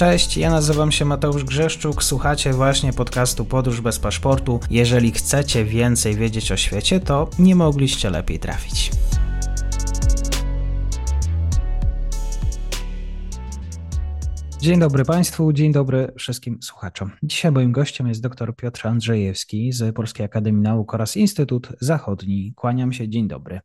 Cześć, ja nazywam się Mateusz Grzeszczuk, słuchacie właśnie podcastu Podróż bez paszportu. Jeżeli chcecie więcej wiedzieć o świecie, to nie mogliście lepiej trafić. Dzień dobry Państwu, dzień dobry wszystkim słuchaczom. Dzisiaj moim gościem jest dr Piotr Andrzejewski z Polskiej Akademii Nauk oraz Instytut Zachodni. Kłaniam się, dzień dobry.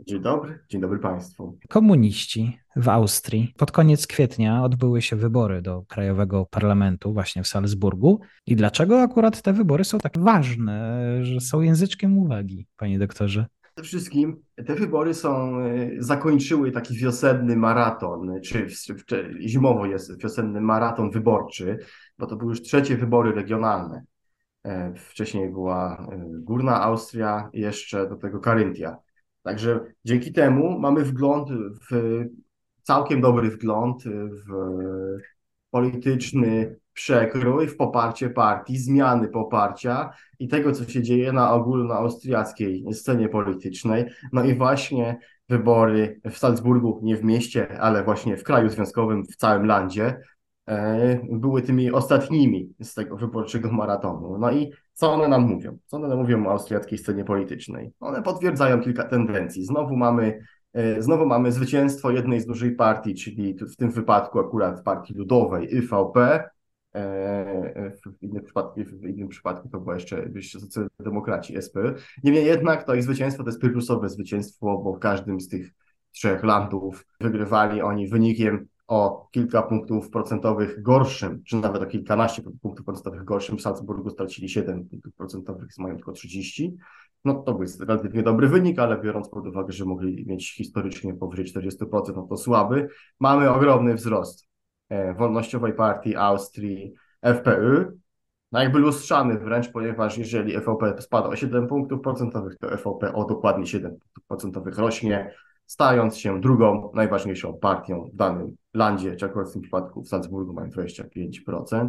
Dzień dobry, dzień dobry Państwu. Komuniści w Austrii. Pod koniec kwietnia odbyły się wybory do Krajowego Parlamentu właśnie w Salzburgu. I dlaczego akurat te wybory są tak ważne, że są języczkiem uwagi, panie doktorze? Przede wszystkim te wybory są, e, zakończyły taki wiosenny maraton, czy, czy zimowo jest wiosenny maraton wyborczy, bo to były już trzecie wybory regionalne. E, wcześniej była e, Górna Austria, jeszcze do tego Karyntia. Także dzięki temu mamy wgląd w całkiem dobry wgląd w polityczny przekrój, w poparcie partii, zmiany poparcia i tego, co się dzieje na ogólnoaustriackiej scenie politycznej. No i właśnie wybory w Salzburgu, nie w mieście, ale właśnie w kraju związkowym, w całym landzie, były tymi ostatnimi z tego wyborczego maratonu. No i co one nam mówią? Co one nam mówią o austriackiej scenie politycznej? One potwierdzają kilka tendencji. Znowu mamy, e, znowu mamy zwycięstwo jednej z dużej partii, czyli w tym wypadku akurat partii ludowej, IVP. E, w innym przypadku, w innym przypadku to była jeszcze, jeszcze socjaldemokraci, SPÖ. Niemniej jednak to ich zwycięstwo to jest pyrrusowe zwycięstwo, bo w każdym z tych trzech landów wygrywali oni wynikiem o kilka punktów procentowych gorszym, czy nawet o kilkanaście punktów procentowych gorszym. W Salzburgu stracili 7 punktów procentowych, mają tylko 30. No to był relatywnie dobry wynik, ale biorąc pod uwagę, że mogli mieć historycznie powyżej 40%, no to słaby. Mamy ogromny wzrost e, wolnościowej partii Austrii, FPÖ, no jakby lustrzany wręcz, ponieważ jeżeli FVP spada o 7 punktów procentowych, to FVP o dokładnie 7 punktów procentowych rośnie stając się drugą najważniejszą partią w danym landzie, czy akurat w tym przypadku w Salzburgu mają 25%.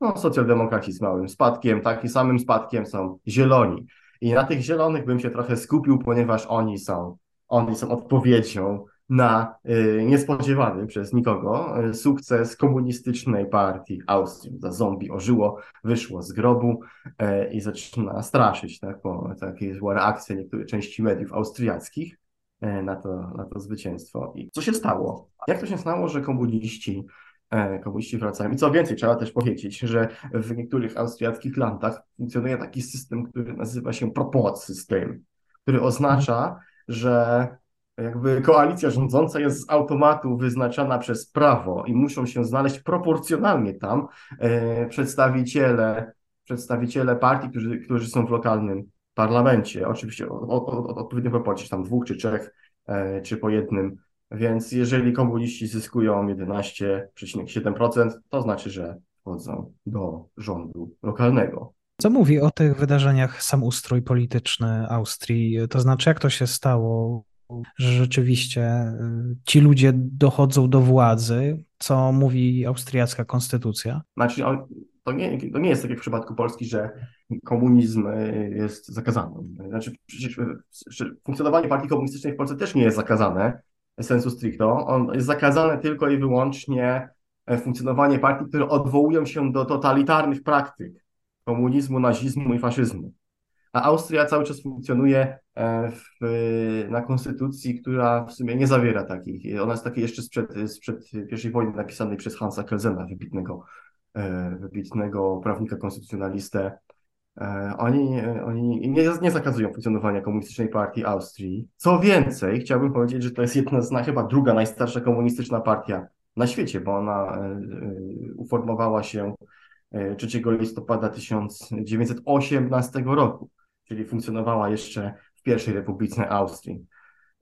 No, socjaldemokraci z małym spadkiem, takim samym spadkiem są zieloni. I na tych zielonych bym się trochę skupił, ponieważ oni są, oni są odpowiedzią na y, niespodziewany przez nikogo y, sukces komunistycznej partii Austrii. Za zombie ożyło, wyszło z grobu y, i zaczyna straszyć. Tak? Bo takie była reakcja niektórych części mediów austriackich. E, na to, na to zwycięstwo. I co się stało? Jak to się stało, że komuniści, e, komuniści wracają? I co więcej, trzeba też powiedzieć, że w niektórych austriackich landach funkcjonuje taki system, który nazywa się proport system, który oznacza, że jakby koalicja rządząca jest z automatu wyznaczana przez prawo i muszą się znaleźć proporcjonalnie tam e, przedstawiciele, przedstawiciele partii, którzy, którzy są w lokalnym parlamencie, oczywiście o, o, o odpowiednim proporcji, tam dwóch czy trzech, e, czy po jednym, więc jeżeli komuniści zyskują 11,7%, to znaczy, że wchodzą do rządu lokalnego. Co mówi o tych wydarzeniach sam ustrój polityczny Austrii? To znaczy, jak to się stało, że rzeczywiście y, ci ludzie dochodzą do władzy, co mówi austriacka konstytucja? Znaczy, to nie, to nie jest tak jak w przypadku Polski, że komunizm e, jest zakazany. Znaczy, przecież e, funkcjonowanie partii komunistycznej w Polsce też nie jest zakazane, sensu stricto. On jest zakazane tylko i wyłącznie e, funkcjonowanie partii, które odwołują się do totalitarnych praktyk komunizmu, nazizmu i faszyzmu. A Austria cały czas funkcjonuje w, na konstytucji, która w sumie nie zawiera takich. Ona jest takiej jeszcze sprzed, sprzed I wojny napisanej przez Hansa Kelsena, wybitnego wybitnego prawnika konstytucjonalistę. E, oni, e, oni nie, nie zakazują funkcjonowania komunistycznej partii Austrii. Co więcej, chciałbym powiedzieć, że to jest jedna z, chyba druga najstarsza komunistyczna partia na świecie, bo ona uformowała się 3 listopada 1918 roku, czyli funkcjonowała jeszcze w pierwszej Republice Austrii.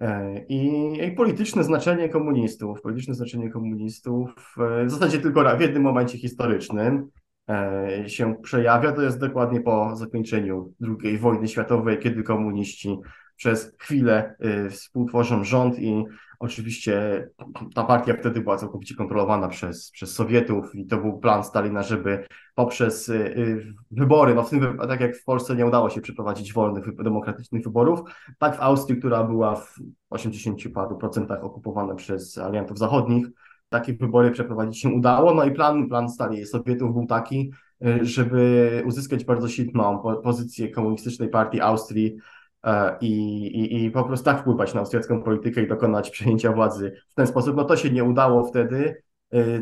E, I, polityczne znaczenie komunistów, polityczne znaczenie komunistów e, w zasadzie tylko w jednym momencie historycznym e, się przejawia, to jest dokładnie po zakończeniu II wojny światowej, kiedy komuniści przez chwilę współtworzą rząd i Oczywiście ta partia wtedy była całkowicie kontrolowana przez, przez Sowietów i to był plan Stalina, żeby poprzez y, y, wybory, no w tym, tak jak w Polsce nie udało się przeprowadzić wolnych, demokratycznych wyborów, tak w Austrii, która była w 80 paru procentach okupowana przez aliantów zachodnich, takie wybory przeprowadzić się udało. No i plan, plan stali Sowietów był taki, żeby uzyskać bardzo silną pozycję komunistycznej partii Austrii i, i, i po prostu tak wpływać na austriacką politykę i dokonać przejęcia władzy w ten sposób. No to się nie udało wtedy.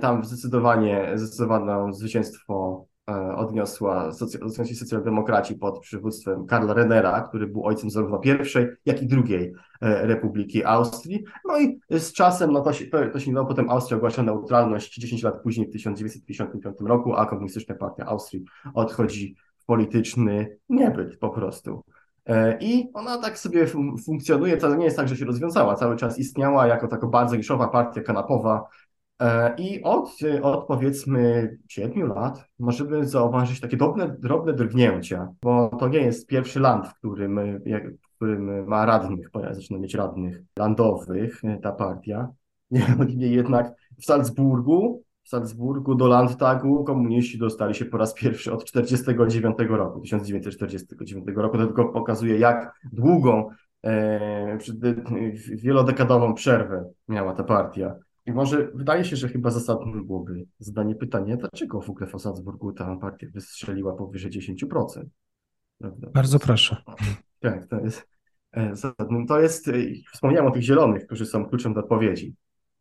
Tam zdecydowanie, zdecydowane zwycięstwo E, odniosła socj socjaldemokraci pod przywództwem Karla Renera, który był ojcem zarówno pierwszej, jak i drugiej e, Republiki Austrii. No i z czasem, no to się, to, to się no, potem Austria ogłasza neutralność 10 lat później, w 1955 roku, a Komunistyczna Partia Austrii odchodzi w polityczny niebyt po prostu. E, I ona tak sobie funkcjonuje, to nie jest tak, że się rozwiązała, cały czas istniała jako taka bardzo niszowa partia kanapowa, I od, od powiedzmy siedmiu lat możemy zauważyć takie drobne, drobne drgnięcia, bo to nie jest pierwszy land, w którym, w którym ma radnych, zaczyna mieć radnych landowych e, ta partia. Niemniej jednak w Salzburgu, w Salzburgu do Landtagu komuniści dostali się po raz pierwszy od 1949 roku, 1949 roku. To tylko pokazuje, jak długą, e, wielodekadową przerwę miała ta partia i może wydaje się, że chyba zasadne byłoby zadanie pytania, dlaczego w ogóle w Salzburgu ta partia wystrzeliła powyżej 10%. Prawda? Bardzo proszę. Tak, to jest e, zasadne. To jest, e, wspomniałem o tych zielonych, którzy są kluczem do odpowiedzi.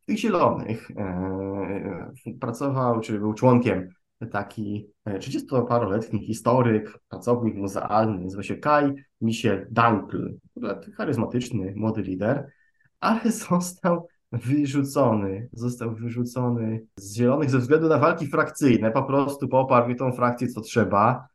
Tych zielonych e, pracował, czy był członkiem taki 30-paroletni historyk, pracownik muzealny, nazywa się Kai Michel Dankl, charyzmatyczny, młody lider, ale został wyrzucony, został wyrzucony z Zielonych ze względu na walki frakcyjne, po prostu poparł tą frakcję, co trzeba,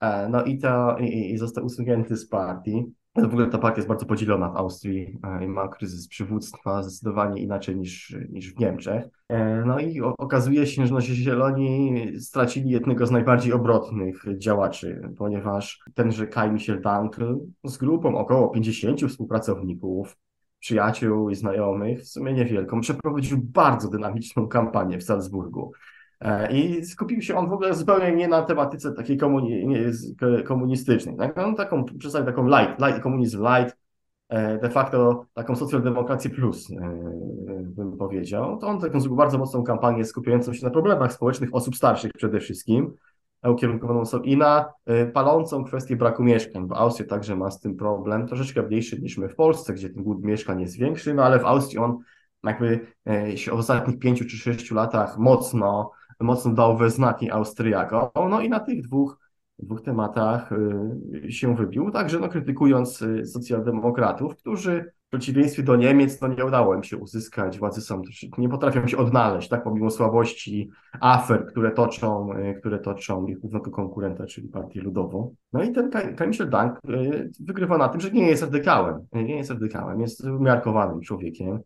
e, no i, to, i, i został usunięty z partii. W ogóle ta partia jest bardzo podzielona w Austrii e, i ma kryzys przywództwa zdecydowanie inaczej niż, niż w Niemczech. E, no i okazuje się, że no, Zieloni stracili jednego z najbardziej obrotnych działaczy, ponieważ tenże Kai Michel Dankl z grupą około 50 współpracowników przyjaciół i znajomych, w sumie niewielką, przeprowadził bardzo dynamiczną kampanię w Salzburgu. E, I skupił się on w ogóle zupełnie nie na tematyce takiej komuni komunistycznej. Tak? On taką, przedstawił taką light, light, komunizm light, e, de facto taką socjaldemokrację plus, e, bym powiedział. To on taką bardzo mocną kampanię skupiającą się na problemach społecznych osób starszych przede wszystkim, ukierunkowaną są i na y, palącą kwestię braku mieszkań, bo Austria także ma z tym problem, troszeczkę mniejszy niż my w Polsce, gdzie ten głód mieszkań jest większy, no ale w Austrii on jakby y, się w ostatnich pięciu czy sześciu latach mocno, mocno dał we znaki Austriakom, no i na tych dwóch dwóch tematach y, się wybił, także no, krytykując socjaldemokratów, którzy przeciwieństwie do Niemiec, no nie udało im się uzyskać władzy są, nie potrafią się odnaleźć, tak, pomimo słabości afer, które toczą, e, które toczą ich głównego konkurenta, czyli Partię Ludową. No i ten Kamil Dank wygrywa na tym, że nie jest radykałem, nie jest radykałem, jest umiarkowanym człowiekiem,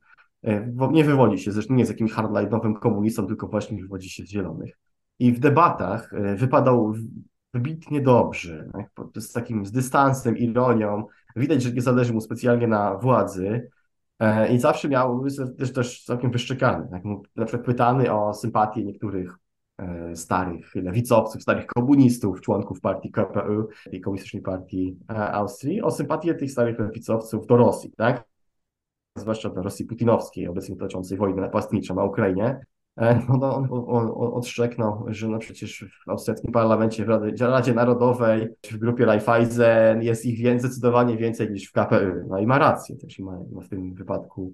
nie wywodzi się, zresztą nie jest jakimś hardline'owym komunistą, tylko właśnie wywodzi się z zielonych. I w debatach wypadał wybitnie dobrze, z takim z dystansem, ironią. Widać, że nie zależy mu specjalnie na władzy e, i zawsze miał też, też całkiem wyszczekany. Tak? Na przykład pytany o sympatię niektórych e, starych lewicowców, starych komunistów, członków partii KPU, tej komunistycznej partii e, Austrii, o sympatię tych starych lewicowców do Rosji, tak? zwłaszcza do Rosji putinowskiej, obecnie toczącej wojnę napastniczą na Ukrainie. E, no, no, on, on, on odszczeknął, że no przecież w austriackim parlamencie, w Radzie, Radzie Narodowej, w grupie Raiffeisen jest ich więcej, zdecydowanie więcej niż w KPU. No i ma rację też, ma, ma w tym wypadku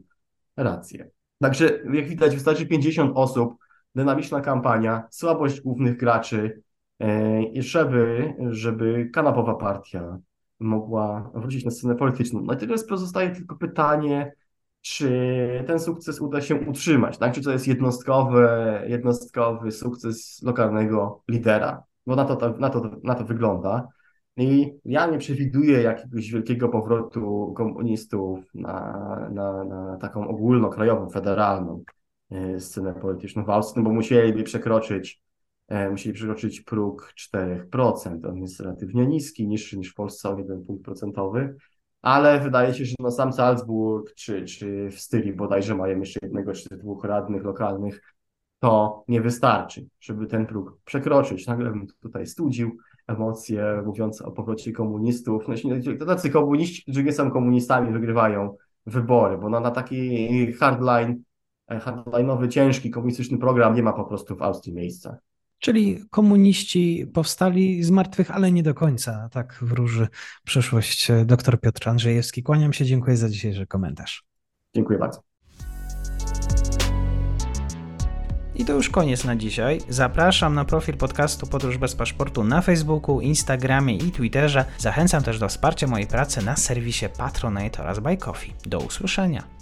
rację. Także jak widać, wystarczy 50 osób, dynamiczna kampania, słabość głównych graczy e, i żeby, żeby kanapowa partia mogła wrócić na scenę polityczną. No i teraz pozostaje tylko pytanie, czy ten sukces uda się utrzymać, tak? Czy to jest jednostkowy, jednostkowy sukces lokalnego lidera, bo na to, na to, na to wygląda. I ja nie przewiduję jakiegoś wielkiego powrotu komunistów na, na, na taką ogólnokrajową, federalną e, scenę polityczną w Austrii, no bo musieliby przekroczyć, e, musieli przekroczyć próg 4%. On jest relatywnie niski, niższy niż w Polsce o 1 punkt procentowy ale wydaje się, że no sam Salzburg czy, czy w styli bodajże mają jeszcze jednego czy dwóch radnych lokalnych, to nie wystarczy, żeby ten próg przekroczyć. Nagle bym tutaj studził emocje mówiące o powrocie komunistów. No, to tacy komuniści, którzy nie są komunistami, wygrywają wybory, bo no, na taki hardline hardline'owy, ciężki, komunistyczny program nie ma po prostu w Austrii miejsca. Czyli komuniści powstali z martwych, ale nie do końca. Tak wróży przyszłość dr Piotr Andrzejewski. Kłaniam się, dziękuję za dzisiejszy komentarz. Dziękuję bardzo. I to już koniec na dzisiaj. Zapraszam na profil podcastu Podróż bez paszportu na Facebooku, Instagramie i Twitterze. Zachęcam też do wsparcia mojej pracy na serwisie Patronite oraz Buy Coffee. Do usłyszenia.